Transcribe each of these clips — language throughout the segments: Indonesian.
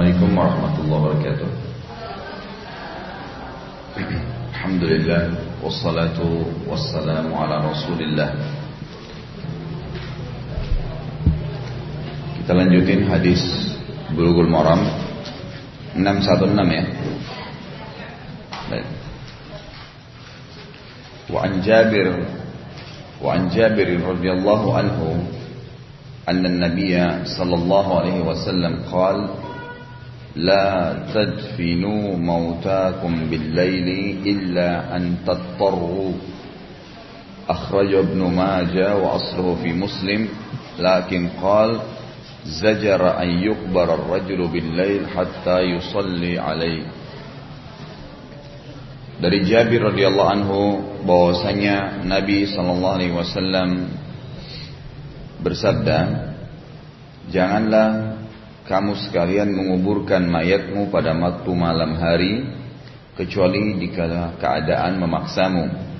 Assalamualaikum warahmatullahi wabarakatuh Alhamdulillah Wassalatu wassalamu ala rasulillah Kita lanjutin hadis Bulughul Maram 616 ya Baik Wa an Jabir Wa an Jabir radhiyallahu anhu أن النبي صلى الله عليه وسلم قال لا تدفنوا موتاكم بالليل إلا أن تضطروا أخرج ابن ماجه وأصله في مسلم لكن قال زجر أن يقبر الرجل بالليل حتى يصلي عليه Dari Jabir radhiyallahu anhu bahwasanya Nabi sallallahu alaihi wasallam bersabda, "Janganlah kamu sekalian menguburkan mayatmu pada waktu malam hari kecuali di keadaan memaksamu."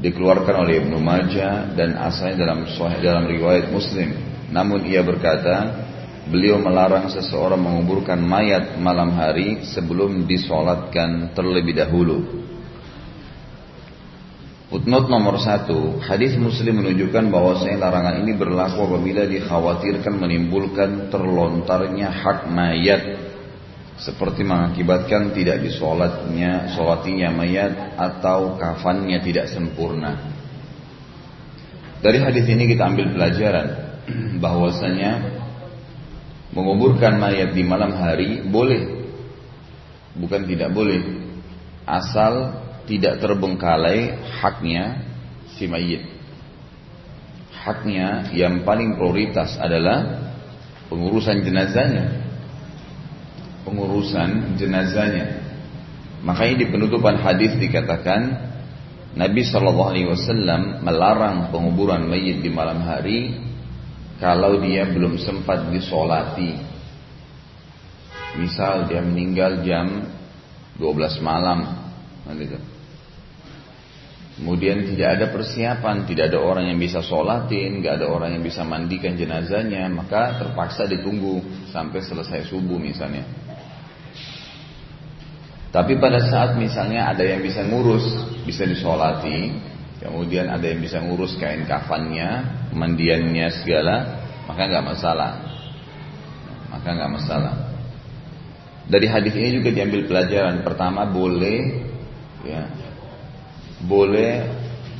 Dikeluarkan oleh Ibnu Majah dan asalnya dalam sahih dalam riwayat Muslim. Namun ia berkata, beliau melarang seseorang menguburkan mayat malam hari sebelum disolatkan terlebih dahulu. Footnote nomor satu, hadis Muslim menunjukkan bahwasanya larangan ini berlaku apabila dikhawatirkan menimbulkan terlontarnya hak mayat seperti mengakibatkan tidak disolatnya, solatinya mayat atau kafannya tidak sempurna. Dari hadis ini kita ambil pelajaran bahwasanya menguburkan mayat di malam hari boleh, bukan tidak boleh, asal tidak terbengkalai haknya si mayit. Haknya yang paling prioritas adalah pengurusan jenazahnya. Pengurusan jenazahnya. Makanya di penutupan hadis dikatakan Nabi Shallallahu Alaihi Wasallam melarang penguburan mayit di malam hari kalau dia belum sempat disolati. Misal dia meninggal jam 12 malam, gitu. Kemudian tidak ada persiapan, tidak ada orang yang bisa sholatin, nggak ada orang yang bisa mandikan jenazahnya, maka terpaksa ditunggu sampai selesai subuh misalnya. Tapi pada saat misalnya ada yang bisa ngurus, bisa disolati, kemudian ada yang bisa ngurus kain kafannya, mandiannya segala, maka nggak masalah. Maka nggak masalah. Dari hadis ini juga diambil pelajaran pertama boleh ya, boleh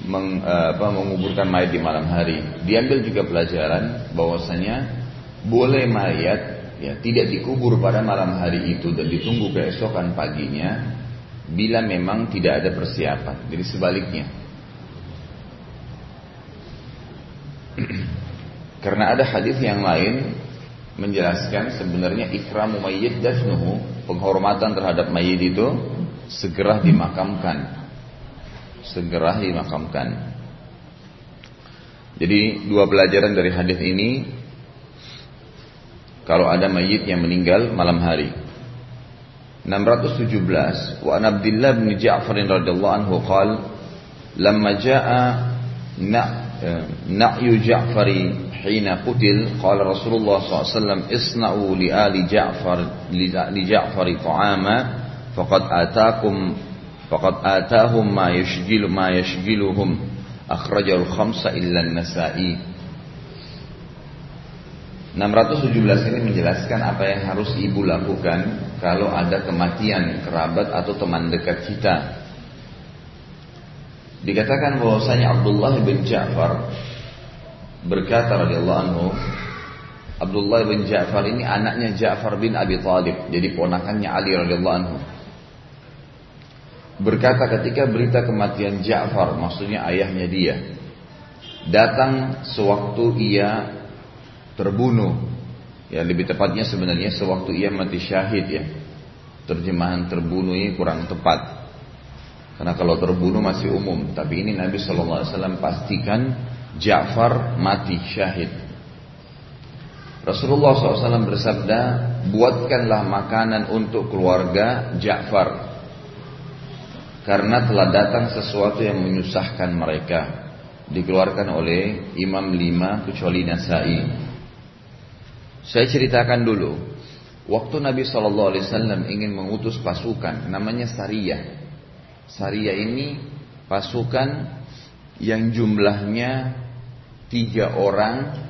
meng, apa, menguburkan mayat di malam hari. Diambil juga pelajaran bahwasanya boleh mayat ya tidak dikubur pada malam hari itu dan ditunggu keesokan paginya bila memang tidak ada persiapan. Jadi sebaliknya. Karena ada hadis yang lain menjelaskan sebenarnya ikramu mayyit dafnuhu, penghormatan terhadap mayit itu segera dimakamkan segera dimakamkan. Jadi dua pelajaran dari hadis ini kalau ada mayit yang meninggal malam hari. 617 wa an Abdullah bin Ja'far radhiyallahu anhu qal lamma ja'a na na'yu Ja'fari hina qutil qala Rasulullah SAW isna'u li ali Ja'far li Ja'fari ta'ama faqad atakum faqad atahum ma yashghilu ma yashghiluhum akhrajal khamsa illa an-nasa'i 617 ini menjelaskan apa yang harus ibu lakukan kalau ada kematian kerabat atau teman dekat kita. Dikatakan bahwasanya Abdullah bin Ja'far berkata radhiyallahu anhu Abdullah bin Ja'far ini anaknya Ja'far bin Abi Thalib, jadi ponakannya Ali radhiyallahu anhu berkata ketika berita kematian Ja'far, maksudnya ayahnya dia, datang sewaktu ia terbunuh. Ya lebih tepatnya sebenarnya sewaktu ia mati syahid ya. Terjemahan terbunuh ini kurang tepat. Karena kalau terbunuh masih umum, tapi ini Nabi SAW pastikan Ja'far mati syahid. Rasulullah SAW bersabda, buatkanlah makanan untuk keluarga Ja'far karena telah datang sesuatu yang menyusahkan mereka dikeluarkan oleh Imam lima kecuali Nasai. Saya ceritakan dulu. Waktu Nabi Wasallam ingin mengutus pasukan, namanya Sariyah. Sariyah ini pasukan yang jumlahnya tiga orang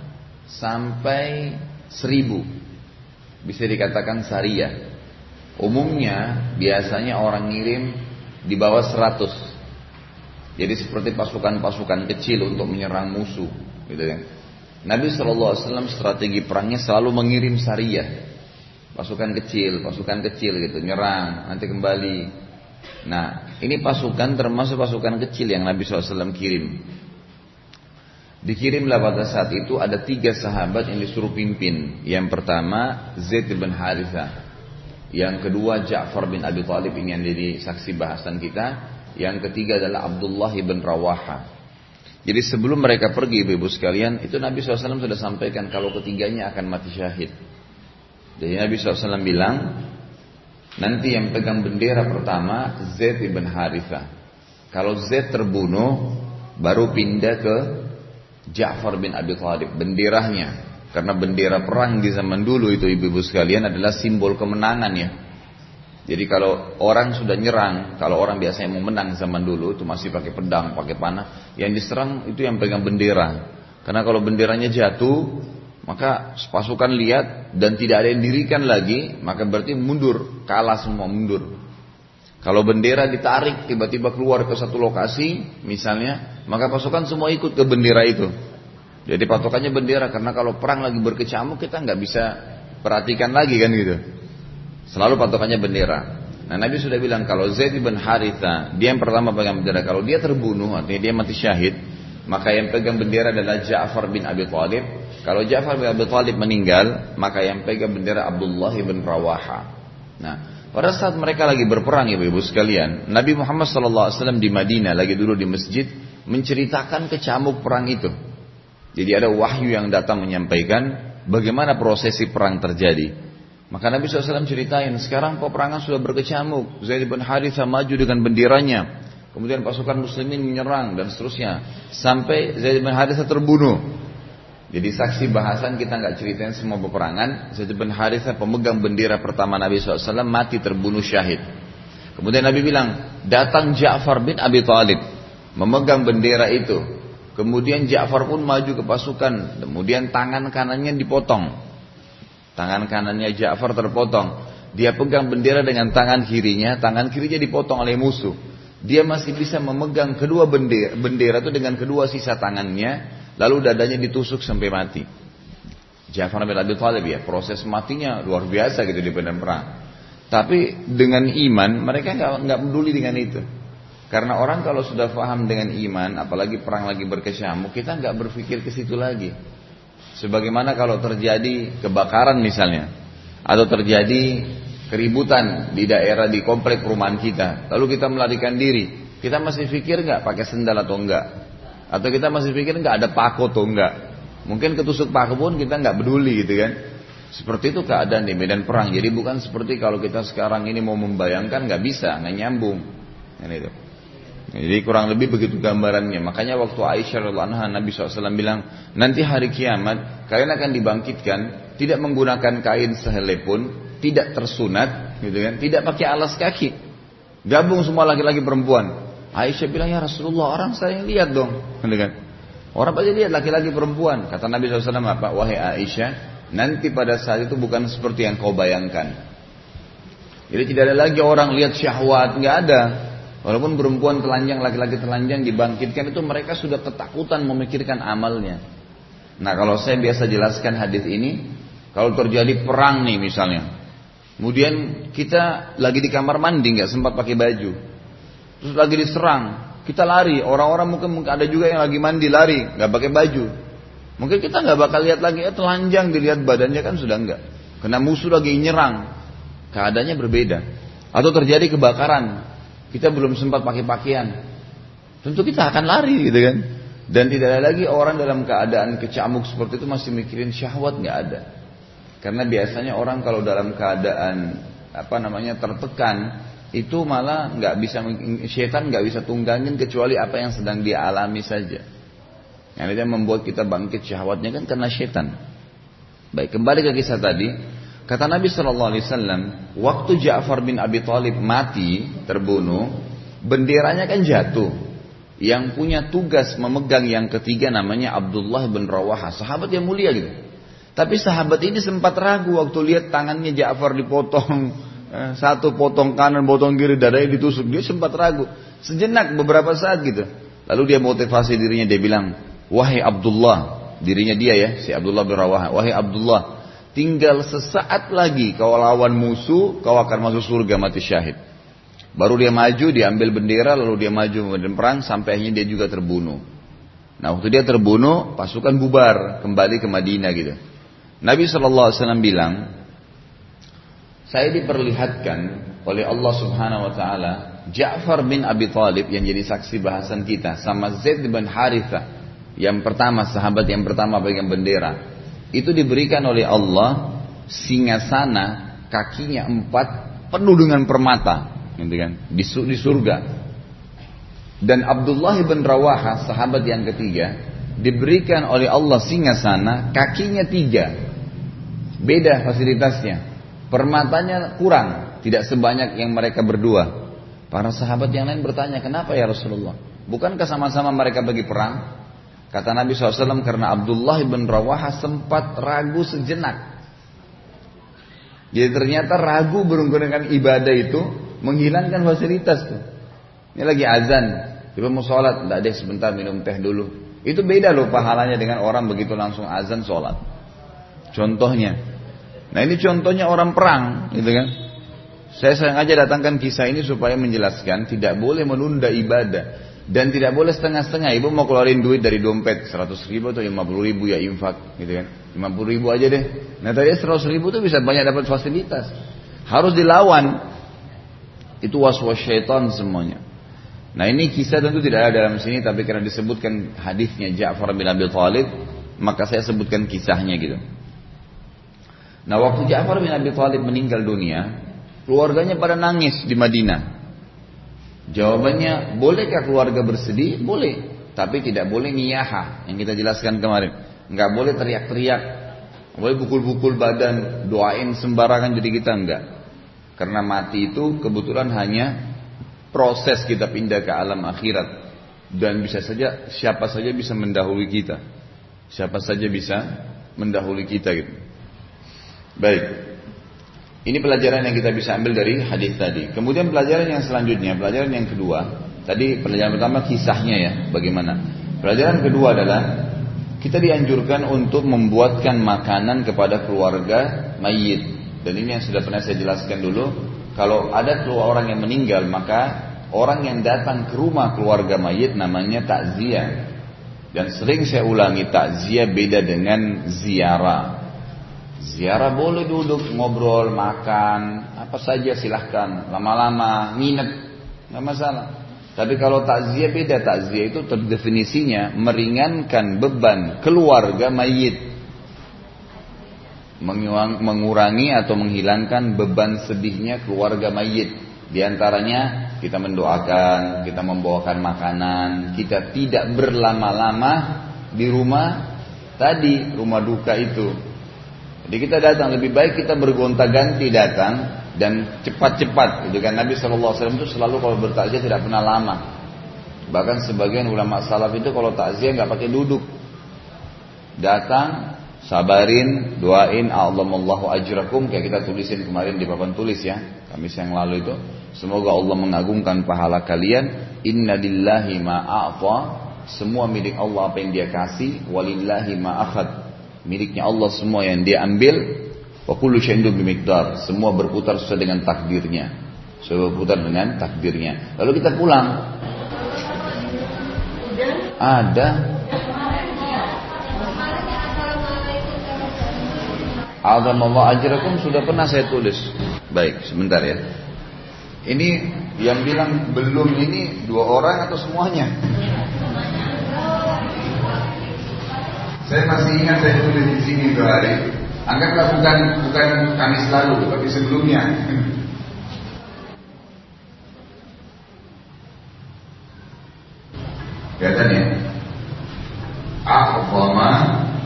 sampai seribu. Bisa dikatakan Sariyah. Umumnya biasanya orang ngirim di bawah seratus. Jadi seperti pasukan-pasukan kecil untuk menyerang musuh, gitu kan. Nabi SAW strategi perangnya selalu mengirim Sariyah, pasukan kecil, pasukan kecil gitu, nyerang, nanti kembali. Nah, ini pasukan termasuk pasukan kecil yang Nabi SAW kirim. Dikirimlah pada saat itu ada tiga sahabat yang disuruh pimpin. Yang pertama Zaid bin Harithah. Yang kedua Ja'far bin Abi Thalib ini yang jadi saksi bahasan kita. Yang ketiga adalah Abdullah bin Rawaha. Jadi sebelum mereka pergi ibu-ibu sekalian, itu Nabi SAW sudah sampaikan kalau ketiganya akan mati syahid. Jadi Nabi SAW bilang, nanti yang pegang bendera pertama Zaid bin Harithah. Kalau Zaid terbunuh, baru pindah ke Ja'far bin Abi Thalib, benderanya. Karena bendera perang di zaman dulu itu ibu-ibu sekalian adalah simbol kemenangan ya. Jadi kalau orang sudah nyerang, kalau orang biasanya mau menang zaman dulu itu masih pakai pedang, pakai panah, yang diserang itu yang pegang bendera. Karena kalau benderanya jatuh, maka pasukan lihat dan tidak ada yang dirikan lagi, maka berarti mundur, kalah semua mundur. Kalau bendera ditarik tiba-tiba keluar ke satu lokasi, misalnya, maka pasukan semua ikut ke bendera itu. Jadi patokannya bendera karena kalau perang lagi berkecamuk kita nggak bisa perhatikan lagi kan gitu. Selalu patokannya bendera. Nah Nabi sudah bilang kalau Zaid bin Haritha dia yang pertama pegang bendera. Kalau dia terbunuh artinya dia mati syahid, maka yang pegang bendera adalah Ja'far bin Abi Thalib. Kalau Ja'far bin Abi Thalib meninggal, maka yang pegang bendera Abdullah bin Rawaha. Nah, pada saat mereka lagi berperang ibu-ibu sekalian, Nabi Muhammad SAW di Madinah lagi dulu di masjid menceritakan kecamuk perang itu. Jadi ada wahyu yang datang menyampaikan bagaimana prosesi perang terjadi. Maka Nabi SAW ceritain, sekarang peperangan sudah berkecamuk. Zaid bin Harithah maju dengan benderanya. Kemudian pasukan muslimin menyerang dan seterusnya. Sampai Zaid bin Harithah terbunuh. Jadi saksi bahasan kita nggak ceritain semua peperangan. Zaid bin Harithah pemegang bendera pertama Nabi SAW mati terbunuh syahid. Kemudian Nabi bilang, datang Ja'far bin Abi Thalib memegang bendera itu. Kemudian Ja'far pun maju ke pasukan. Kemudian tangan kanannya dipotong. Tangan kanannya Ja'far terpotong. Dia pegang bendera dengan tangan kirinya. Tangan kirinya dipotong oleh musuh. Dia masih bisa memegang kedua bendera, bendera itu dengan kedua sisa tangannya Lalu dadanya ditusuk sampai mati. Ja'far bin Abi Thalib ya, proses matinya luar biasa gitu di perang. Tapi dengan iman mereka nggak peduli dengan itu. Karena orang kalau sudah paham dengan iman, apalagi perang lagi berkecamuk, kita nggak berpikir ke situ lagi. Sebagaimana kalau terjadi kebakaran misalnya, atau terjadi keributan di daerah di komplek perumahan kita, lalu kita melarikan diri, kita masih pikir nggak pakai sendal atau enggak? Atau kita masih pikir nggak ada paku tuh enggak. Mungkin ketusuk paku pun kita nggak peduli gitu kan. Seperti itu keadaan di medan perang. Jadi bukan seperti kalau kita sekarang ini mau membayangkan nggak bisa, nggak nyambung. Kan itu. Jadi kurang lebih begitu gambarannya. Makanya waktu Aisyah radhiallahu anha Nabi SAW bilang, nanti hari kiamat kalian akan dibangkitkan tidak menggunakan kain sehelai pun, tidak tersunat, gitu kan, tidak pakai alas kaki, gabung semua laki-laki perempuan. Aisyah bilang ya Rasulullah orang saya lihat dong, gitu kan? Orang pasti lihat laki-laki perempuan. Kata Nabi SAW apa? Wahai Aisyah, nanti pada saat itu bukan seperti yang kau bayangkan. Jadi tidak ada lagi orang lihat syahwat, nggak ada. Walaupun perempuan telanjang, laki-laki telanjang dibangkitkan itu mereka sudah ketakutan memikirkan amalnya. Nah kalau saya biasa jelaskan hadis ini, kalau terjadi perang nih misalnya, kemudian kita lagi di kamar mandi nggak sempat pakai baju, terus lagi diserang, kita lari. Orang-orang mungkin ada juga yang lagi mandi lari, nggak pakai baju. Mungkin kita nggak bakal lihat lagi, eh telanjang dilihat badannya kan sudah nggak. Kena musuh lagi nyerang, keadaannya berbeda. Atau terjadi kebakaran, kita belum sempat pakai pakaian, tentu kita akan lari gitu kan. Dan tidak ada lagi orang dalam keadaan kecamuk seperti itu masih mikirin syahwat nggak ada. Karena biasanya orang kalau dalam keadaan apa namanya tertekan itu malah nggak bisa setan nggak bisa tunggangin kecuali apa yang sedang dia alami saja. Yang membuat kita bangkit syahwatnya kan karena setan. Baik kembali ke kisah tadi. Kata Nabi Shallallahu Alaihi Wasallam, waktu Ja'far bin Abi Thalib mati terbunuh, benderanya kan jatuh. Yang punya tugas memegang yang ketiga namanya Abdullah bin Rawaha, sahabat yang mulia gitu. Tapi sahabat ini sempat ragu waktu lihat tangannya Ja'far dipotong, eh, satu potong kanan, potong kiri, dadanya ditusuk. Dia sempat ragu, sejenak beberapa saat gitu. Lalu dia motivasi dirinya, dia bilang, wahai Abdullah, dirinya dia ya, si Abdullah bin Rawaha, wahai Abdullah, tinggal sesaat lagi kau lawan musuh, kau akan masuk surga mati syahid. Baru dia maju, diambil bendera, lalu dia maju dan perang sampai akhirnya dia juga terbunuh. Nah waktu dia terbunuh, pasukan bubar kembali ke Madinah gitu. Nabi SAW bilang, saya diperlihatkan oleh Allah Subhanahu Wa Taala Ja'far bin Abi Thalib yang jadi saksi bahasan kita sama Zaid bin Haritha yang pertama sahabat yang pertama pegang bendera itu diberikan oleh Allah singa sana kakinya empat penuh dengan permata. Gitu kan? Di, di surga. Dan Abdullah bin Rawaha sahabat yang ketiga diberikan oleh Allah singa sana kakinya tiga. Beda fasilitasnya. Permatanya kurang tidak sebanyak yang mereka berdua. Para sahabat yang lain bertanya kenapa ya Rasulullah? Bukankah sama-sama mereka bagi perang kata Nabi SAW karena Abdullah bin Rawaha sempat ragu sejenak jadi ternyata ragu berhubungan ibadah itu menghilangkan fasilitas tuh. Ini lagi azan, tiba mau sholat, tidak ada sebentar minum teh dulu. Itu beda loh pahalanya dengan orang begitu langsung azan sholat. Contohnya, nah ini contohnya orang perang, gitu kan? Saya sengaja datangkan kisah ini supaya menjelaskan tidak boleh menunda ibadah dan tidak boleh setengah-setengah. Ibu mau keluarin duit dari dompet 100 ribu atau 50 ribu ya infak, gitu kan? 50 ribu aja deh. Nah tadi 100 ribu tuh bisa banyak dapat fasilitas. Harus dilawan. Itu was-was syaitan semuanya. Nah ini kisah tentu tidak ada dalam sini tapi karena disebutkan hadisnya Ja'far bin Abi Thalib maka saya sebutkan kisahnya gitu. Nah waktu Ja'far bin Abi Thalib meninggal dunia, keluarganya pada nangis di Madinah. Jawabannya, bolehkah keluarga bersedih? Boleh, tapi tidak boleh niyaha yang kita jelaskan kemarin. Enggak boleh teriak-teriak, boleh pukul-pukul badan, doain sembarangan jadi kita enggak. Karena mati itu kebetulan hanya proses kita pindah ke alam akhirat dan bisa saja siapa saja bisa mendahului kita. Siapa saja bisa mendahului kita gitu. Baik. Ini pelajaran yang kita bisa ambil dari hadis tadi. Kemudian pelajaran yang selanjutnya, pelajaran yang kedua. Tadi pelajaran pertama kisahnya ya, bagaimana. Pelajaran kedua adalah kita dianjurkan untuk membuatkan makanan kepada keluarga mayit dan ini yang sudah pernah saya jelaskan dulu. Kalau ada orang yang meninggal, maka orang yang datang ke rumah keluarga mayit namanya takziah. Dan sering saya ulangi takziah beda dengan ziarah. Ziarah boleh duduk, ngobrol, makan, apa saja silahkan. Lama-lama, nginep, nggak masalah. Tapi kalau takziah beda, takziah itu terdefinisinya meringankan beban keluarga mayit mengurangi atau menghilangkan beban sedihnya keluarga mayit. Di antaranya kita mendoakan, kita membawakan makanan, kita tidak berlama-lama di rumah tadi, rumah duka itu. Jadi kita datang lebih baik kita bergonta-ganti datang dan cepat-cepat. Itu kan Nabi SAW itu selalu kalau bertakziah tidak pernah lama. Bahkan sebagian ulama salaf itu kalau takziah nggak pakai duduk. Datang sabarin, doain Allahu ajrakum kayak kita tulisin kemarin di papan tulis ya, Kamis yang lalu itu. Semoga Allah mengagungkan pahala kalian. Inna lillahi ma'afa. Semua milik Allah apa yang dia kasih. Walillahi ma'akhad. Miliknya Allah semua yang dia ambil. Wa kullu syai'in. Semua berputar sesuai dengan takdirnya. Semua berputar dengan takdirnya. Lalu kita pulang. Ada Allah ajrakum sudah pernah saya tulis. Baik, sebentar ya. Ini yang bilang belum ini dua orang atau semuanya? Saya masih ingat saya tulis di sini dua hari. Anggaplah bukan bukan Kamis lalu, tapi sebelumnya. Kelihatan ya? A'zama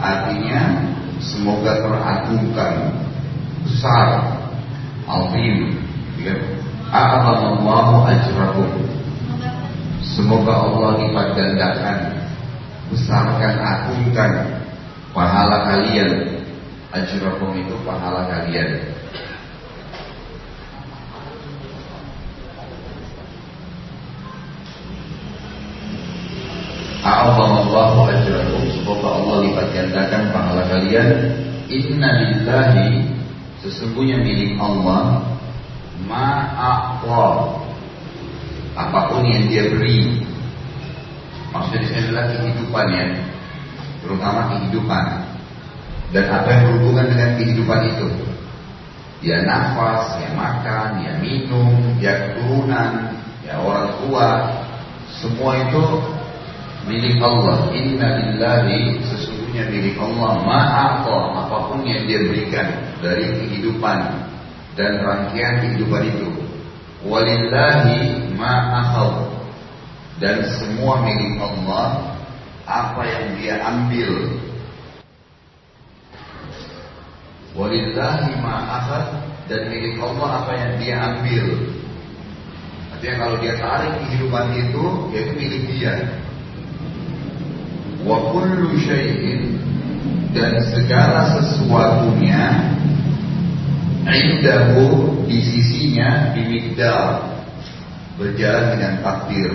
artinya semoga teragungkan besar azim. Ya. A'adallahu ajrakum. Semoga Allah lipat gandakan, besarkan, agungkan pahala kalian. Ajrakum itu pahala kalian. A'adallahu ajrakum. Semoga Allah lipat gandakan pahala kalian. Inna lillahi sesungguhnya milik Allah ma'aqwa apa pun yang dia beri maksudnya di sini adalah kehidupan ya. Terutama kehidupan. Dan apa yang berhubungan dengan kehidupan itu? Ya nafas, ya makan, ya minum, ya keturunan, ya orang tua. Semua itu milik Allah. Inna lillahi sesungguhnya milik Allah. Ma'aqwa apa pun yang dia berikan dari kehidupan dan rangkaian kehidupan itu. Walillahi ma'akhal dan semua milik Allah apa yang dia ambil. Walillahi ma'akhal dan milik Allah apa yang dia ambil. Artinya kalau dia tarik kehidupan itu, yaitu milik dia. Wa kullu syai'in dan segala sesuatunya Indahu di sisinya bimigdal berjalan dengan takdir.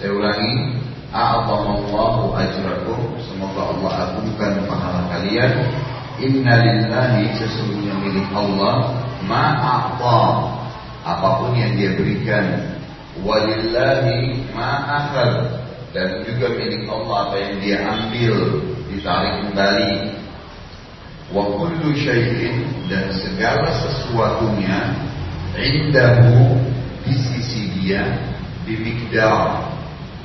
Saya ulangi, a'azamallahu ajrakum. Semoga Allah agungkan pahala kalian. Inna lillahi sesungguhnya milik Allah ma'ata apa pun yang dia berikan. Walillahi ma'akhad dan juga milik Allah apa yang dia ambil ditarik kembali wa kullu syai'in dan segala sesuatunya indahu di sisi dia bimikdar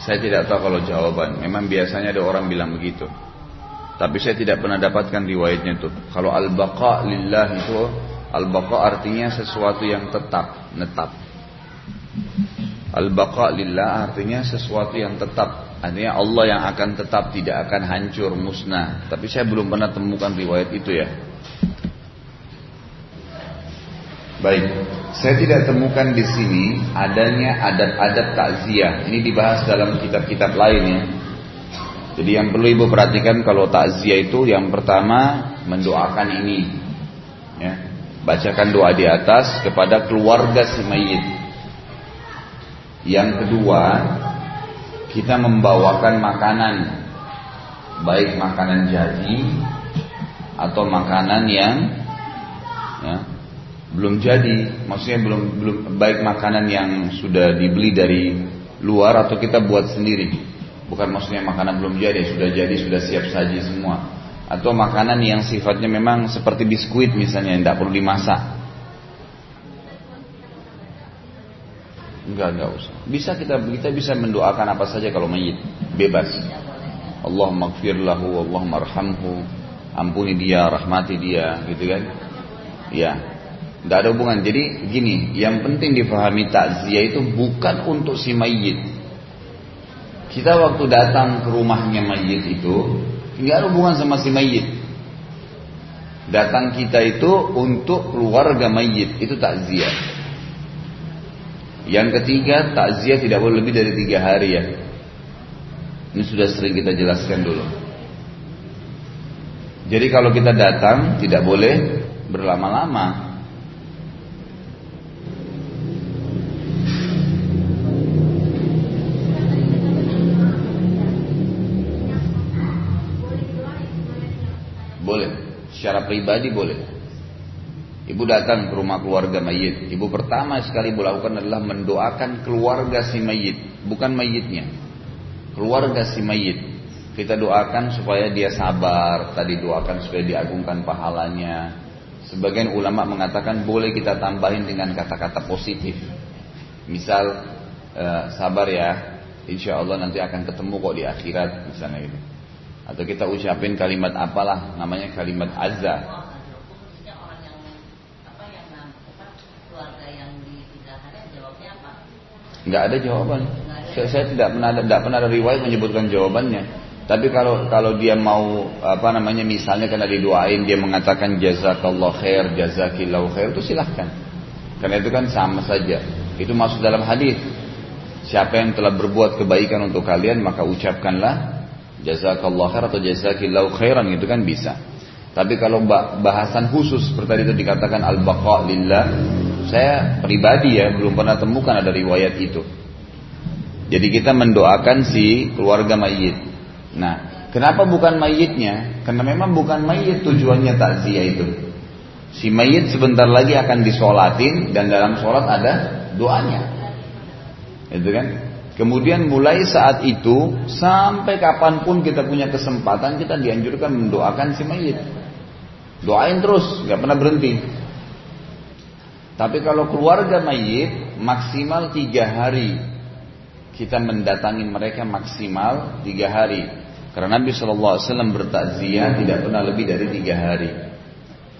Saya tidak tahu kalau jawaban. Memang biasanya ada orang bilang begitu. Tapi saya tidak pernah dapatkan riwayatnya itu. Kalau al-baqa lillah itu al-baqa artinya sesuatu yang tetap, netap. Al-baqa lillah artinya sesuatu yang tetap. Artinya Allah yang akan tetap tidak akan hancur, musnah. Tapi saya belum pernah temukan riwayat itu ya. Baik, saya tidak temukan di sini adanya adat-adat takziah. Ini dibahas dalam kitab-kitab lain ya. Jadi yang perlu ibu perhatikan kalau takziah itu yang pertama mendoakan ini, ya, bacakan doa di atas kepada keluarga si mayit. Yang kedua, kita membawakan makanan, baik makanan jadi atau makanan yang ya, belum jadi, maksudnya belum belum baik makanan yang sudah dibeli dari luar atau kita buat sendiri. Bukan maksudnya makanan belum jadi, sudah jadi, sudah siap saji semua. Atau makanan yang sifatnya memang seperti biskuit misalnya, yang tidak perlu dimasak. Enggak, enggak usah. Bisa kita kita bisa mendoakan apa saja kalau mayit, bebas. Allah maghfir lahu, Allah marhamhu, ampuni dia, rahmati dia, gitu kan? Ya, Gak ada hubungan. Jadi gini, yang penting difahami takziah itu bukan untuk si mayit. Kita waktu datang ke rumahnya mayit itu nggak ada hubungan sama si mayit. Datang kita itu untuk keluarga mayit itu takziah. Yang ketiga takziah tidak boleh lebih dari tiga hari ya. Ini sudah sering kita jelaskan dulu. Jadi kalau kita datang tidak boleh berlama-lama Secara pribadi boleh. Ibu datang ke rumah keluarga mayit. Ibu pertama sekali ibu lakukan adalah mendoakan keluarga si mayit. Bukan mayitnya. Keluarga si mayit. Kita doakan supaya dia sabar. Tadi doakan supaya diagungkan pahalanya. Sebagian ulama mengatakan boleh kita tambahin dengan kata-kata positif. Misal eh, sabar ya, insya Allah nanti akan ketemu kok di akhirat misalnya gitu. Atau kita ucapin kalimat apalah namanya kalimat azza. Nggak ada jawaban. Saya, saya tidak pernah ada, tidak pernah ada riwayat menyebutkan jawabannya. Tapi kalau kalau dia mau apa namanya misalnya karena didoain dia mengatakan jazakallah khair, jazakillahu khair itu silahkan. Karena itu kan sama saja. Itu masuk dalam hadis. Siapa yang telah berbuat kebaikan untuk kalian maka ucapkanlah jazakallah khair atau jazakillahu khairan itu kan bisa. Tapi kalau bahasan khusus seperti tadi itu dikatakan al-baqa lillah, saya pribadi ya belum pernah temukan ada riwayat itu. Jadi kita mendoakan si keluarga mayit. Nah, kenapa bukan mayitnya? Karena memang bukan mayit tujuannya takziah itu. Si mayit sebentar lagi akan disolatin dan dalam sholat ada doanya. Itu kan? Kemudian mulai saat itu sampai kapan pun kita punya kesempatan kita dianjurkan mendoakan si mayit. Doain terus, nggak pernah berhenti. Tapi kalau keluarga mayit maksimal tiga hari kita mendatangi mereka maksimal tiga hari. Karena Nabi Shallallahu Alaihi Wasallam bertakziah tidak pernah lebih dari tiga hari.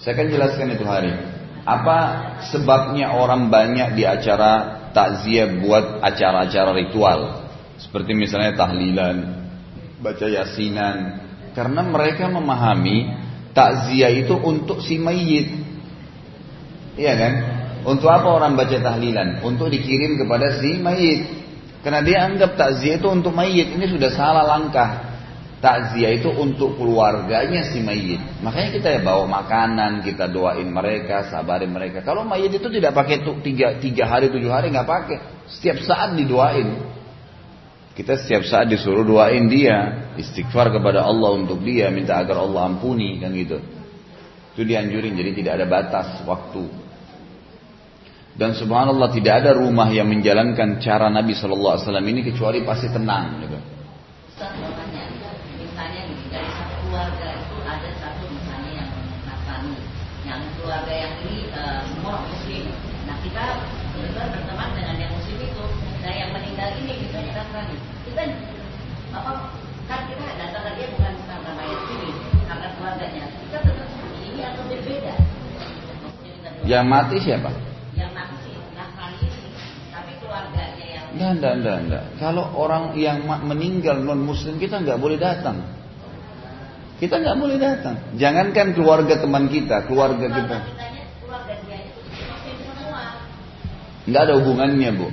Saya akan jelaskan itu hari. Apa sebabnya orang banyak di acara takziah buat acara-acara ritual seperti misalnya tahlilan, baca yasinan. Karena mereka memahami takziah itu untuk si mayit. Iya kan? Untuk apa orang baca tahlilan? Untuk dikirim kepada si mayit. Karena dia anggap takziah itu untuk mayit. Ini sudah salah langkah. Takziah itu untuk keluarganya si mayit. Makanya kita ya bawa makanan, kita doain mereka, sabarin mereka. Kalau mayit itu tidak pakai tuh tiga, tiga hari, tujuh hari nggak pakai. Setiap saat didoain. Kita setiap saat disuruh doain dia, istighfar kepada Allah untuk dia, minta agar Allah ampuni kan gitu. Itu dianjurin, jadi tidak ada batas waktu. Dan subhanallah tidak ada rumah yang menjalankan cara Nabi Shallallahu Alaihi Wasallam ini kecuali pasti tenang. Gitu. Misalnya dari satu keluarga itu ada satu misalnya yang Nasrani, yang keluarga yang ini uh, semua Muslim. Kita kebetulan berteman dengan yang Muslim itu, nah yang meninggal ini misalnya Nasrani. Kita apa kan kita datang ke dia bukan karena mayat ini, karena keluarganya. Kita tetap ini atau berbeda. Yang mati siapa? Enggak, enggak, enggak, enggak. Kalau orang yang meninggal non muslim kita nggak boleh datang. Kita nggak boleh datang. Jangankan keluarga teman kita, keluarga kita. Nggak ada hubungannya bu.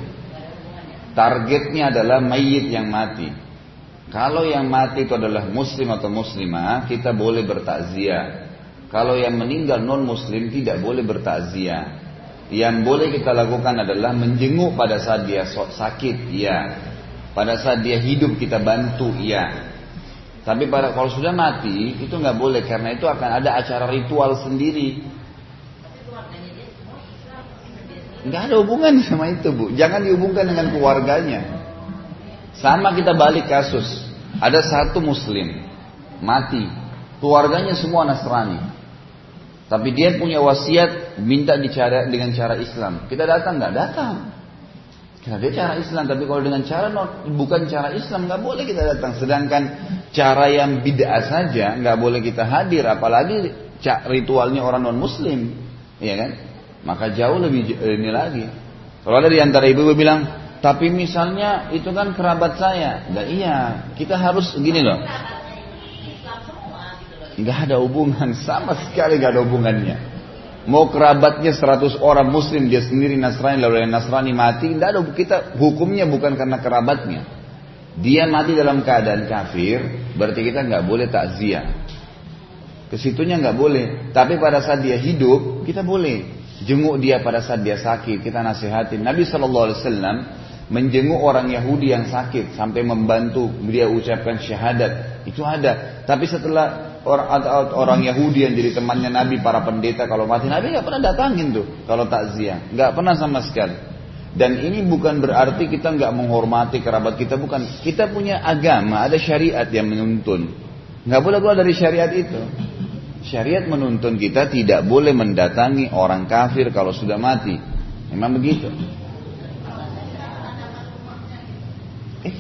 Targetnya adalah mayit yang mati. Kalau yang mati itu adalah muslim atau muslimah, kita boleh bertakziah. Kalau yang meninggal non muslim tidak boleh bertakziah. Yang boleh kita lakukan adalah menjenguk pada saat dia sakit, ya. Pada saat dia hidup kita bantu, ya. Tapi pada kalau sudah mati itu nggak boleh karena itu akan ada acara ritual sendiri. Nggak ada hubungan sama itu bu. Jangan dihubungkan dengan keluarganya. Sama kita balik kasus. Ada satu muslim mati, keluarganya semua Nasrani. Tapi dia punya wasiat minta dicara dengan cara Islam. Kita datang nggak datang. Karena dia cara Islam, tapi kalau dengan cara bukan cara Islam nggak boleh kita datang. Sedangkan cara yang bid'ah saja nggak boleh kita hadir, apalagi ritualnya orang non Muslim, ya kan? Maka jauh lebih ini lagi. Kalau ada di antara ibu-ibu bilang, tapi misalnya itu kan kerabat saya, nggak iya. Kita harus gini loh. Nggak ada hubungan, sama sekali nggak ada hubungannya. Mau kerabatnya 100 orang muslim, dia sendiri Nasrani, lalu yang Nasrani mati, nggak ada kita hukumnya bukan karena kerabatnya. Dia mati dalam keadaan kafir, berarti kita nggak boleh takziah. Ke situnya nggak boleh, tapi pada saat dia hidup, kita boleh. Jenguk dia pada saat dia sakit, kita nasihatin. Nabi Shallallahu Alaihi Wasallam menjenguk orang Yahudi yang sakit sampai membantu dia ucapkan syahadat. Itu ada. Tapi setelah orang orang Yahudi yang jadi temannya Nabi para pendeta kalau mati Nabi nggak pernah datangin tuh kalau takziah. Nggak pernah sama sekali. Dan ini bukan berarti kita nggak menghormati kerabat kita. Bukan. Kita punya agama ada syariat yang menuntun. Nggak boleh keluar dari syariat itu Syariat menuntun kita tidak boleh mendatangi orang kafir kalau sudah mati. Memang begitu. Eh,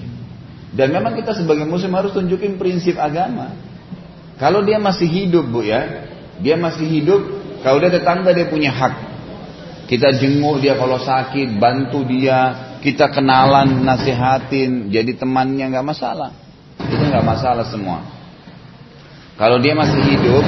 dan memang kita sebagai muslim harus tunjukin prinsip agama. Kalau dia masih hidup bu ya, dia masih hidup. Kalau dia tetangga dia punya hak. Kita jenguk dia kalau sakit, bantu dia, kita kenalan, nasihatin, jadi temannya nggak masalah. Itu nggak masalah semua. Kalau dia masih hidup,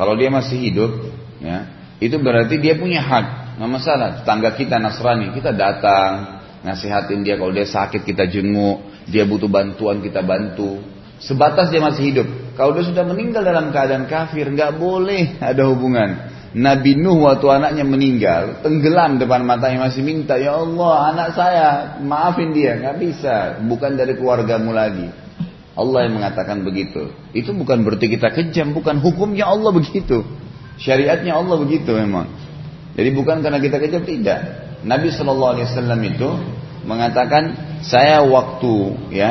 Kalau dia masih hidup, ya, itu berarti dia punya hak. Nggak masalah. Tetangga kita Nasrani, kita datang, nasihatin dia kalau dia sakit kita jenguk, dia butuh bantuan kita bantu. Sebatas dia masih hidup. Kalau dia sudah meninggal dalam keadaan kafir, nggak boleh ada hubungan. Nabi Nuh waktu anaknya meninggal, tenggelam depan matanya masih minta, ya Allah anak saya, maafin dia, nggak bisa, bukan dari keluargamu lagi. Allah yang mengatakan begitu. Itu bukan berarti kita kejam, bukan hukumnya Allah begitu. Syariatnya Allah begitu memang. Jadi bukan karena kita kejam tidak. Nabi Shallallahu Alaihi Wasallam itu mengatakan saya waktu ya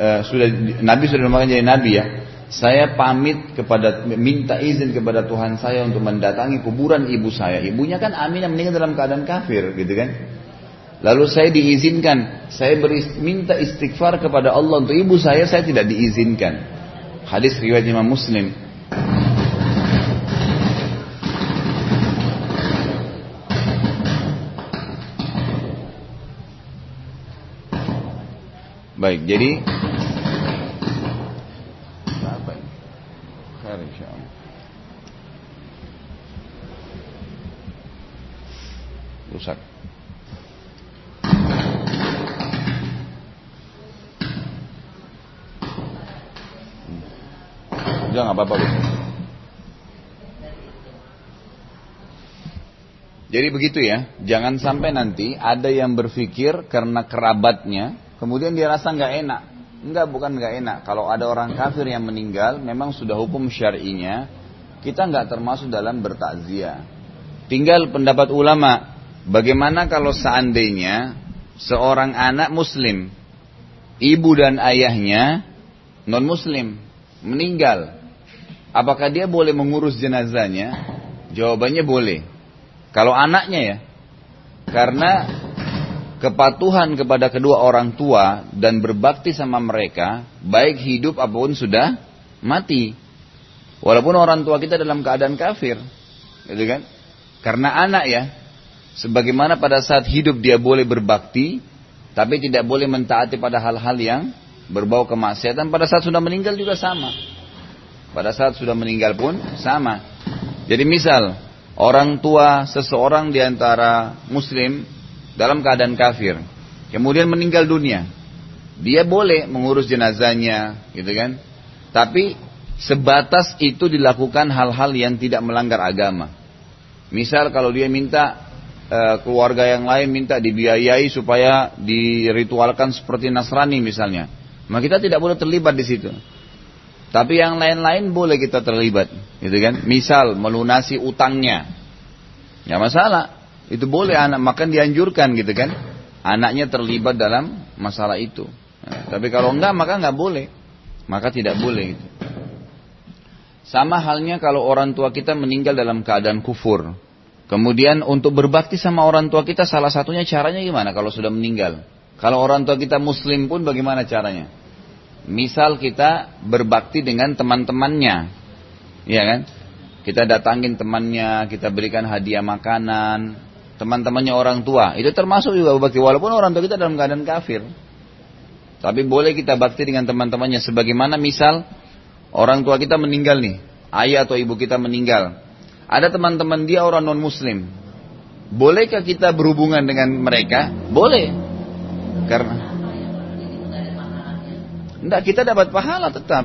eh, sudah Nabi sudah mengatakan jadi Nabi ya. Saya pamit kepada minta izin kepada Tuhan saya untuk mendatangi kuburan ibu saya. Ibunya kan Aminah meninggal dalam keadaan kafir, gitu kan? Lalu saya diizinkan, saya beri, minta istighfar kepada Allah untuk ibu saya, saya tidak diizinkan. Hadis riwayat Imam Muslim. Baik, jadi apa? Rusak. Udah nggak apa-apa. Jadi begitu ya, jangan sampai nanti ada yang berpikir karena kerabatnya, kemudian dia rasa nggak enak. Enggak, bukan nggak enak. Kalau ada orang kafir yang meninggal, memang sudah hukum syar'inya, kita nggak termasuk dalam bertakziah. Tinggal pendapat ulama, bagaimana kalau seandainya seorang anak muslim, ibu dan ayahnya non muslim, meninggal, Apakah dia boleh mengurus jenazahnya? Jawabannya boleh. Kalau anaknya ya. Karena kepatuhan kepada kedua orang tua dan berbakti sama mereka, baik hidup apa pun sudah mati. Walaupun orang tua kita dalam keadaan kafir. Gitu kan? Karena anak ya, sebagaimana pada saat hidup dia boleh berbakti, tapi tidak boleh mentaati pada hal-hal yang berbau kemaksiatan, pada saat sudah meninggal juga sama. Pada saat sudah meninggal pun sama. Jadi misal orang tua seseorang di antara muslim dalam keadaan kafir, kemudian meninggal dunia. Dia boleh mengurus jenazahnya, gitu kan? Tapi sebatas itu dilakukan hal-hal yang tidak melanggar agama. Misal kalau dia minta e, keluarga yang lain minta dibiayai supaya diritualkan seperti Nasrani misalnya, maka kita tidak boleh terlibat di situ. Tapi yang lain-lain boleh kita terlibat, gitu kan? Misal melunasi utangnya, ya masalah. Itu boleh anak makan dianjurkan, gitu kan? Anaknya terlibat dalam masalah itu. Nah, tapi kalau enggak maka enggak boleh, maka tidak boleh. Gitu. Sama halnya kalau orang tua kita meninggal dalam keadaan kufur. Kemudian untuk berbakti sama orang tua kita salah satunya caranya gimana kalau sudah meninggal? Kalau orang tua kita muslim pun bagaimana caranya? Misal kita berbakti dengan teman-temannya, ya kan? Kita datangin temannya, kita berikan hadiah makanan, teman-temannya orang tua. Itu termasuk juga berbakti walaupun orang tua kita dalam keadaan kafir. Tapi boleh kita bakti dengan teman-temannya sebagaimana misal orang tua kita meninggal nih, ayah atau ibu kita meninggal. Ada teman-teman dia orang non muslim. Bolehkah kita berhubungan dengan mereka? Boleh. Karena tidak, kita dapat pahala tetap.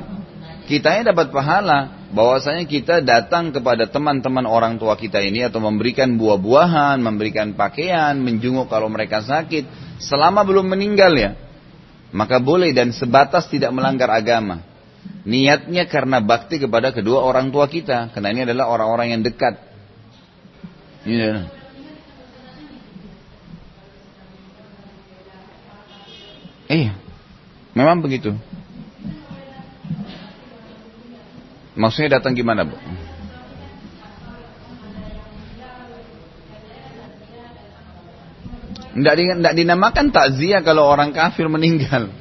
Kitanya dapat pahala. Bahwasanya kita datang kepada teman-teman orang tua kita ini atau memberikan buah-buahan, memberikan pakaian, menjenguk kalau mereka sakit. Selama belum meninggal ya. Maka boleh dan sebatas tidak melanggar agama. Niatnya karena bakti kepada kedua orang tua kita. Karena ini adalah orang-orang yang dekat. Ini Iya. Memang begitu. Maksudnya datang gimana bu? Tidak dinamakan takziah kalau orang kafir meninggal.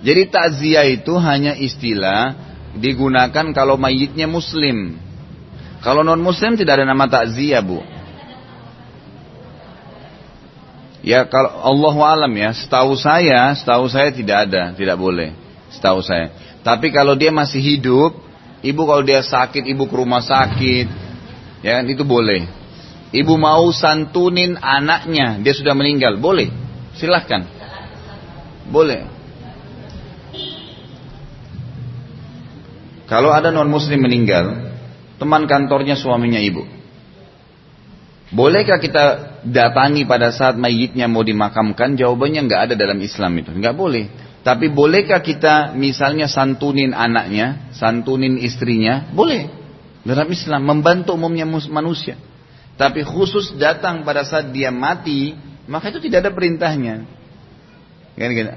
Jadi takziah itu hanya istilah digunakan kalau mayitnya muslim. Kalau non muslim tidak ada nama takziah bu. Ya kalau Allah alam ya, setahu saya, setahu saya tidak ada, tidak boleh, setahu saya. Tapi kalau dia masih hidup, ibu kalau dia sakit, ibu ke rumah sakit, ya kan itu boleh. Ibu mau santunin anaknya, dia sudah meninggal, boleh. Silahkan. Boleh. Kalau ada non muslim meninggal, teman kantornya suaminya ibu. Bolehkah kita datangi pada saat mayitnya mau dimakamkan? Jawabannya nggak ada dalam Islam itu, nggak boleh. Tapi bolehkah kita misalnya santunin anaknya, santunin istrinya? Boleh. Dalam Islam membantu umumnya manusia. Tapi khusus datang pada saat dia mati, maka itu tidak ada perintahnya. Kan, kan?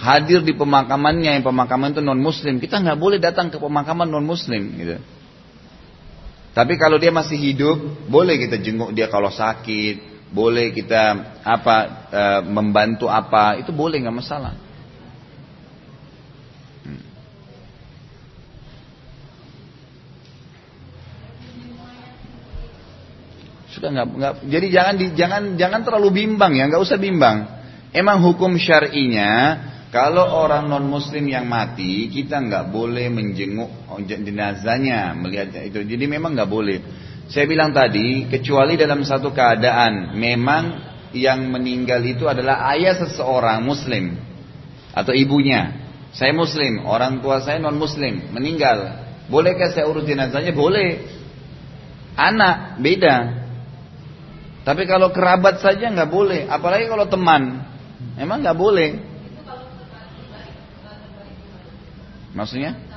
Hadir di pemakamannya yang pemakaman itu non muslim, kita nggak boleh datang ke pemakaman non muslim gitu. Tapi kalau dia masih hidup, boleh kita jenguk dia kalau sakit, boleh kita apa e, membantu apa, itu boleh nggak masalah. Sudah nggak nggak. Jadi jangan di, jangan jangan terlalu bimbang ya, nggak usah bimbang. Emang hukum syar'inya kalau orang non muslim yang mati, kita nggak boleh menjenguk jenazahnya, melihat itu. Jadi memang nggak boleh. Saya bilang tadi, kecuali dalam satu keadaan, memang yang meninggal itu adalah ayah seseorang muslim atau ibunya. Saya muslim, orang tua saya non muslim, meninggal. Bolehkah saya urus jenazahnya? Boleh. Anak beda. Tapi kalau kerabat saja nggak boleh, apalagi kalau teman, emang nggak boleh. Maksudnya?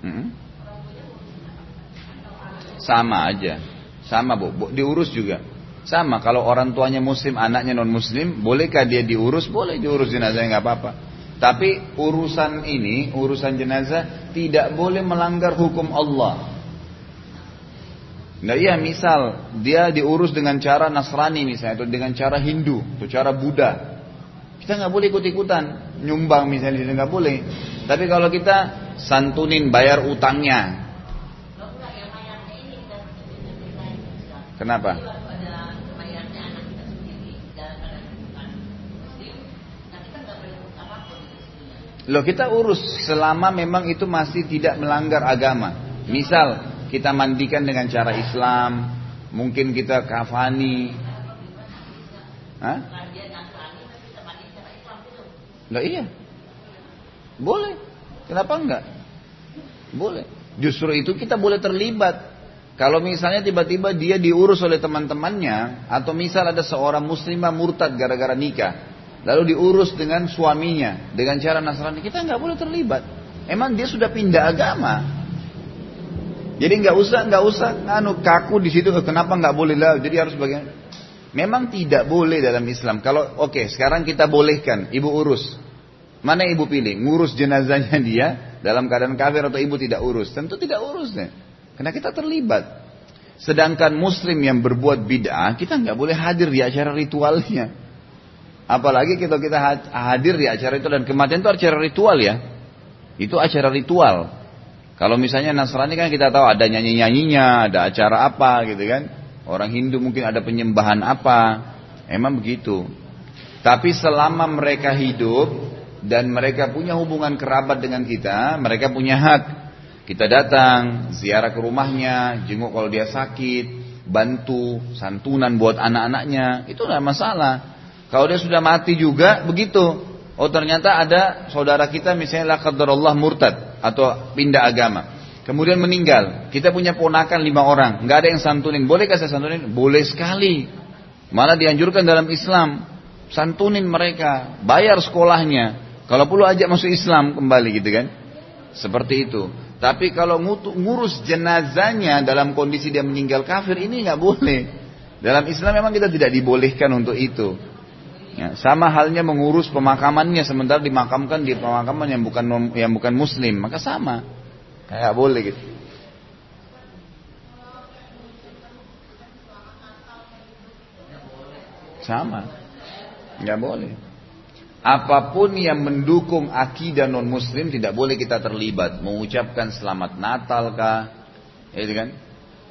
Hmm? Sama aja, sama bu, diurus juga. Sama kalau orang tuanya muslim, anaknya non muslim, bolehkah dia diurus? Boleh diurus jenazahnya nggak apa-apa. Tapi urusan ini, urusan jenazah tidak boleh melanggar hukum Allah. Nah iya misal dia diurus dengan cara Nasrani misalnya atau dengan cara Hindu atau cara Buddha. Kita nggak boleh ikut-ikutan nyumbang misalnya nggak boleh. Tapi kalau kita santunin bayar utangnya. Kenapa? Loh kita urus selama memang itu masih tidak melanggar agama. Misal kita mandikan dengan cara Islam, mungkin kita kafani. Hah? Loh iya. Boleh. Kenapa enggak? Boleh. Justru itu kita boleh terlibat. Kalau misalnya tiba-tiba dia diurus oleh teman-temannya atau misal ada seorang muslimah murtad gara-gara nikah, lalu diurus dengan suaminya dengan cara Nasrani, kita nggak boleh terlibat. Emang dia sudah pindah agama. Jadi nggak usah nggak usah anu kaku di situ kenapa nggak boleh lah jadi harus bagian memang tidak boleh dalam Islam. Kalau oke okay, sekarang kita bolehkan ibu urus. Mana ibu pilih? Ngurus jenazahnya dia dalam keadaan kafir atau ibu tidak urus? Tentu tidak urus deh karena kita terlibat. Sedangkan muslim yang berbuat bid'ah kita nggak boleh hadir di acara ritualnya. Apalagi kita kita hadir di acara itu dan kematian itu acara ritual ya. Itu acara ritual. Kalau misalnya Nasrani kan kita tahu ada nyanyi-nyanyinya, ada acara apa gitu kan. Orang Hindu mungkin ada penyembahan apa. Emang begitu. Tapi selama mereka hidup dan mereka punya hubungan kerabat dengan kita, mereka punya hak. Kita datang, ziarah ke rumahnya, jenguk kalau dia sakit, bantu, santunan buat anak-anaknya, itu tidak masalah. Kalau dia sudah mati juga begitu. Oh ternyata ada saudara kita misalnya Allah murtad atau pindah agama. Kemudian meninggal. Kita punya ponakan lima orang. nggak ada yang santunin. Bolehkah saya santunin? Boleh sekali. Malah dianjurkan dalam Islam. Santunin mereka. Bayar sekolahnya. Kalau perlu ajak masuk Islam kembali gitu kan. Seperti itu. Tapi kalau ngurus jenazahnya dalam kondisi dia meninggal kafir ini nggak boleh. Dalam Islam memang kita tidak dibolehkan untuk itu. Ya, sama halnya mengurus pemakamannya sementara dimakamkan di pemakaman yang bukan yang bukan muslim, maka sama. Kayak boleh gitu. Sama. Nggak boleh. Apa pun yang mendukung akidah non muslim tidak boleh kita terlibat. Mengucapkan selamat Natal kah? Ya kan?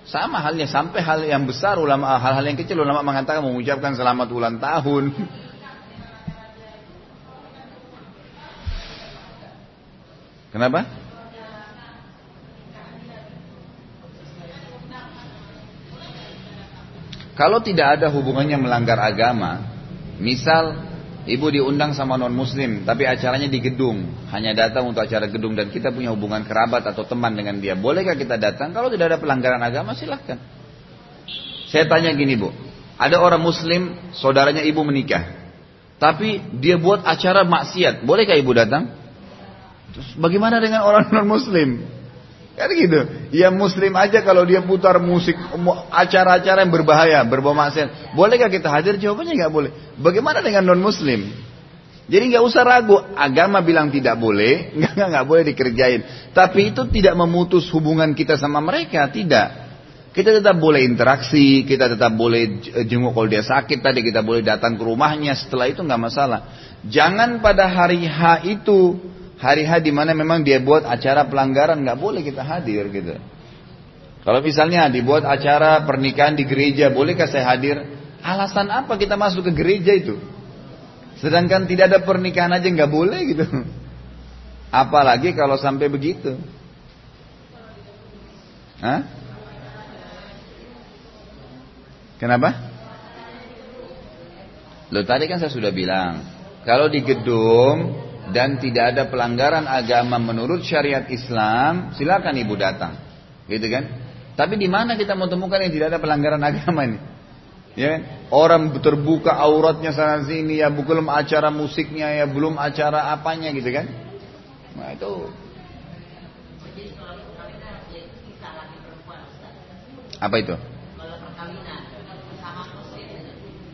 Sama halnya sampai hal yang besar ulama hal-hal yang kecil ulama mengatakan mengucapkan selamat ulang tahun. Kenapa? Kalau tidak ada hubungannya melanggar agama, misal Ibu diundang sama non muslim, tapi acaranya di gedung. Hanya datang untuk acara gedung dan kita punya hubungan kerabat atau teman dengan dia. Bolehkah kita datang? Kalau tidak ada pelanggaran agama silahkan. Saya tanya gini bu, ada orang muslim, saudaranya ibu menikah. Tapi dia buat acara maksiat, bolehkah ibu datang? Terus bagaimana dengan orang non muslim? Kan gitu. Ya muslim aja kalau dia putar musik acara-acara yang berbahaya, berbau maksiat. Bolehkah kita hadir? Jawabannya nggak boleh. Bagaimana dengan non muslim? Jadi nggak usah ragu. Agama bilang tidak boleh, nggak nggak boleh dikerjain. Tapi itu tidak memutus hubungan kita sama mereka, tidak. Kita tetap boleh interaksi, kita tetap boleh jenguk kalau dia sakit tadi, kita boleh datang ke rumahnya. Setelah itu nggak masalah. Jangan pada hari H itu hari-hari mana memang dia buat acara pelanggaran nggak boleh kita hadir gitu. Kalau misalnya dibuat acara pernikahan di gereja, bolehkah saya hadir? Alasan apa kita masuk ke gereja itu? Sedangkan tidak ada pernikahan aja nggak boleh gitu. Apalagi kalau sampai begitu. Hah? Kenapa? Lo tadi kan saya sudah bilang, kalau di gedung dan tidak ada pelanggaran agama menurut syariat Islam, silakan ibu datang. Gitu kan? Tapi di mana kita mau temukan yang tidak ada pelanggaran agama ini? Ya, kan? orang terbuka auratnya sana sini ya, belum acara musiknya ya, belum acara apanya gitu kan? Nah itu. Apa itu?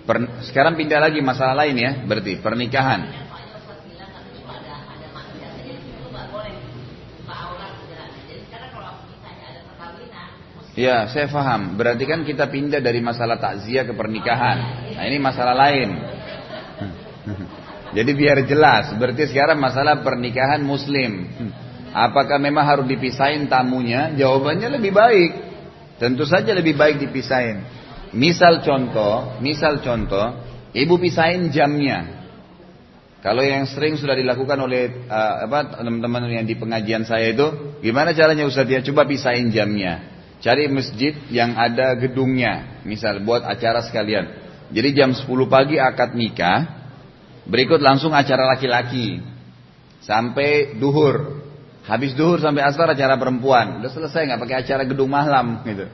Per, sekarang pindah lagi masalah lain ya, berarti pernikahan. Ya, saya faham. Berarti kan kita pindah dari masalah takziah ke pernikahan. Nah, ini masalah lain. Jadi biar jelas, berarti sekarang masalah pernikahan muslim. Apakah memang harus dipisahin tamunya? Jawabannya lebih baik. Tentu saja lebih baik dipisahin. Misal contoh, misal contoh, ibu pisahin jamnya. Kalau yang sering sudah dilakukan oleh uh, apa teman-teman yang di pengajian saya itu, gimana caranya Ustaz ya? Coba pisahin jamnya. Cari masjid yang ada gedungnya, misal buat acara sekalian. Jadi jam 10 pagi akad nikah, berikut langsung acara laki-laki. Sampai duhur. Habis duhur sampai asar acara perempuan. Udah selesai nggak pakai acara gedung malam gitu.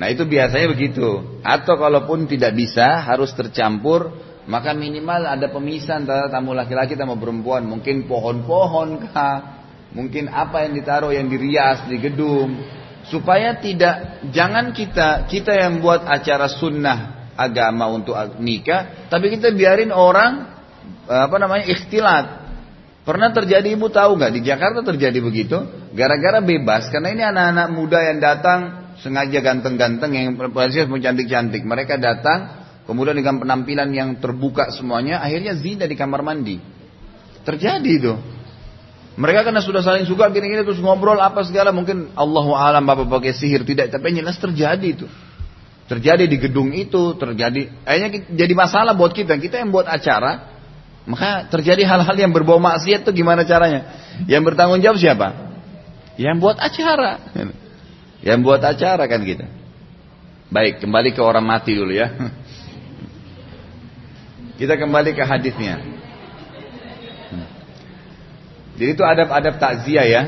Nah itu biasanya begitu. Atau kalaupun tidak bisa harus tercampur, maka minimal ada pemisah antara tamu laki-laki sama perempuan. Mungkin pohon-pohon kah? Mungkin apa yang ditaruh yang dirias di gedung supaya tidak jangan kita kita yang buat acara sunnah agama untuk nikah tapi kita biarin orang apa namanya ikhtilat. Pernah terjadi ibu tahu nggak? Di Jakarta terjadi begitu gara-gara bebas. Karena ini anak-anak muda yang datang sengaja ganteng-ganteng yang pun cantik-cantik. Mereka datang kemudian dengan penampilan yang terbuka semuanya akhirnya zina di kamar mandi. Terjadi itu mereka karena sudah saling suka gini-gini terus ngobrol apa segala mungkin Allahu alam bapak pakai sihir tidak tapi jelas terjadi itu. Terjadi di gedung itu, terjadi akhirnya jadi masalah buat kita. Kita yang buat acara maka terjadi hal-hal yang berbau maksiat itu gimana caranya? Yang bertanggung jawab siapa? Yang buat acara. Yang buat acara kan kita. Baik, kembali ke orang mati dulu ya. Kita kembali ke hadisnya. Jadi itu adab-adab takziah ya.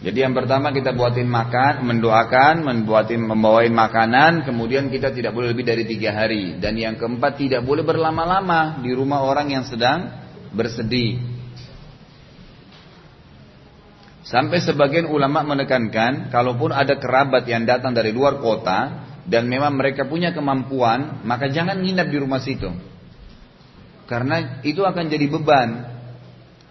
Jadi yang pertama kita buatin makan, mendoakan, membuatin, membawain makanan, kemudian kita tidak boleh lebih dari tiga hari. Dan yang keempat tidak boleh berlama-lama di rumah orang yang sedang bersedih. Sampai sebagian ulama menekankan, kalaupun ada kerabat yang datang dari luar kota dan memang mereka punya kemampuan, maka jangan nginap di rumah situ. Karena itu akan jadi beban.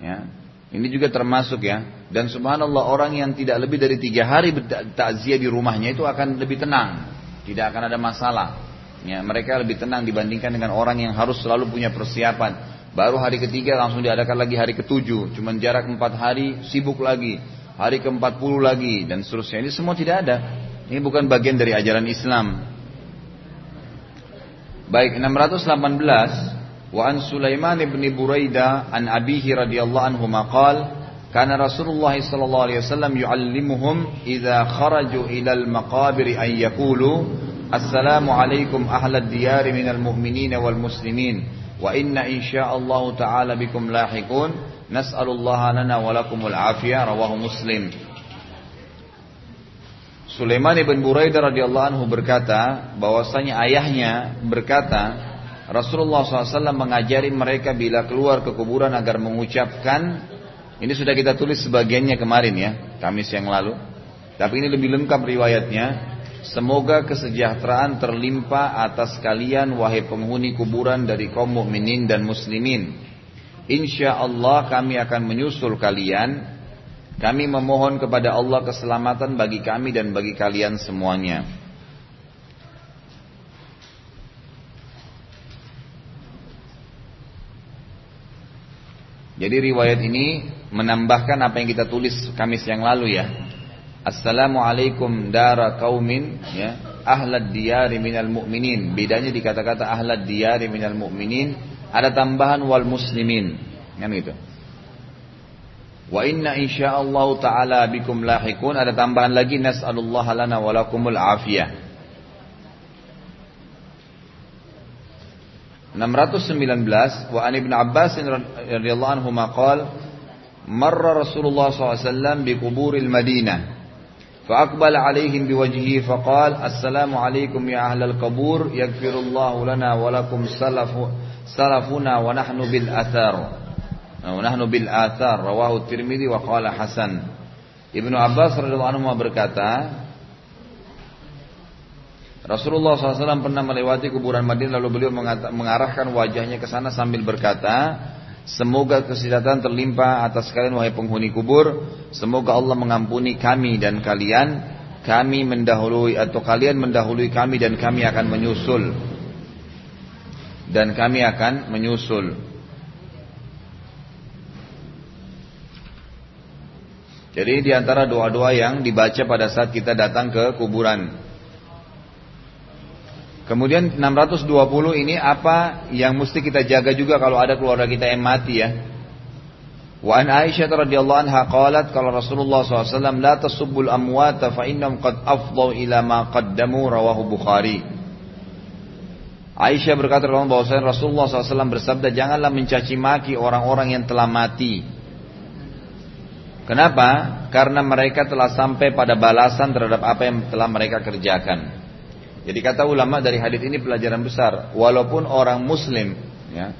Ya. Ini juga termasuk ya. Dan subhanallah orang yang tidak lebih dari tiga hari takziah di rumahnya itu akan lebih tenang. Tidak akan ada masalah. Ya, mereka lebih tenang dibandingkan dengan orang yang harus selalu punya persiapan. Baru hari ketiga langsung diadakan lagi hari ketujuh. Cuman jarak empat hari sibuk lagi. Hari ke empat puluh lagi dan seterusnya. Ini semua tidak ada. Ini bukan bagian dari ajaran Islam. Baik 618 وعن سليمان بن بريدة عن أبيه رضي الله عنه ما قال كان رسول الله صلى الله عليه وسلم يعلمهم إذا خرجوا إلى المقابر أن يقولوا السلام عليكم أهل الديار من المؤمنين والمسلمين وإن إن شاء الله تعالى بكم لاحقون نسأل الله لنا ولكم العافية رواه مسلم Sulaiman ibn Buraidah radhiyallahu anhu berkata bahwasanya ayahnya berkata Rasulullah SAW mengajari mereka bila keluar ke kuburan agar mengucapkan ini sudah kita tulis sebagiannya kemarin ya Kamis yang lalu tapi ini lebih lengkap riwayatnya Semoga kesejahteraan terlimpa atas kalian wahai penghuni kuburan dari kaum mukminin dan muslimin. Insya Allah kami akan menyusul kalian. Kami memohon kepada Allah keselamatan bagi kami dan bagi kalian semuanya. Jadi riwayat ini menambahkan apa yang kita tulis Kamis yang lalu ya. Assalamualaikum dara kaumin ya ahlad diyari minal mu'minin. Bedanya di kata-kata ahlad diyari minal mu'minin ada tambahan wal muslimin. Kan gitu. Wa inna insyaallah taala bikum lahikun ada tambahan lagi nas'alullah lana wa lakumul afiyah. 619 wa an Ibn Abbas radhiyallahu anhu maqal marra Rasulullah SAW bi kuburil Madinah فأقبل عليهم بوجهه فقال السلام عليكم يا أهل القبور يغفر الله لنا ولكم سلف سلفنا ونحن بالآثار ونحن بالآثار رواه الترمذي وقال حسن Ibnu Abbas radhiyallahu anhu berkata Rasulullah SAW pernah melewati kuburan Madinah lalu beliau mengarahkan wajahnya ke sana sambil berkata, Semoga kesehatan terlimpa atas kalian wahai penghuni kubur. Semoga Allah mengampuni kami dan kalian. Kami mendahului atau kalian mendahului kami dan kami akan menyusul. Dan kami akan menyusul. Jadi di antara doa-doa yang dibaca pada saat kita datang ke kuburan. Kemudian 620 ini apa yang mesti kita jaga juga kalau ada keluarga kita yang mati ya. Wa an Aisyah radhiyallahu anha qalat kalau Rasulullah SAW la tasubbul amwata fa innahum qad afdhaw ila ma qaddamu rawahu Bukhari. Aisyah berkata dalam bahwasanya Rasulullah SAW bersabda janganlah mencaci maki orang-orang yang telah mati. Kenapa? Karena mereka telah sampai pada balasan terhadap apa yang telah mereka kerjakan. Jadi kata ulama dari hadis ini pelajaran besar. Walaupun orang muslim ya,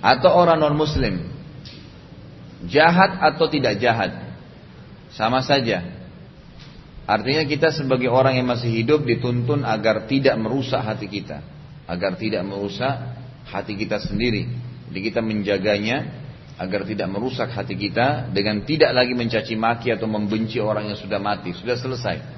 atau orang non muslim jahat atau tidak jahat sama saja. Artinya kita sebagai orang yang masih hidup dituntun agar tidak merusak hati kita, agar tidak merusak hati kita sendiri. Jadi kita menjaganya agar tidak merusak hati kita dengan tidak lagi mencaci maki atau membenci orang yang sudah mati, sudah selesai.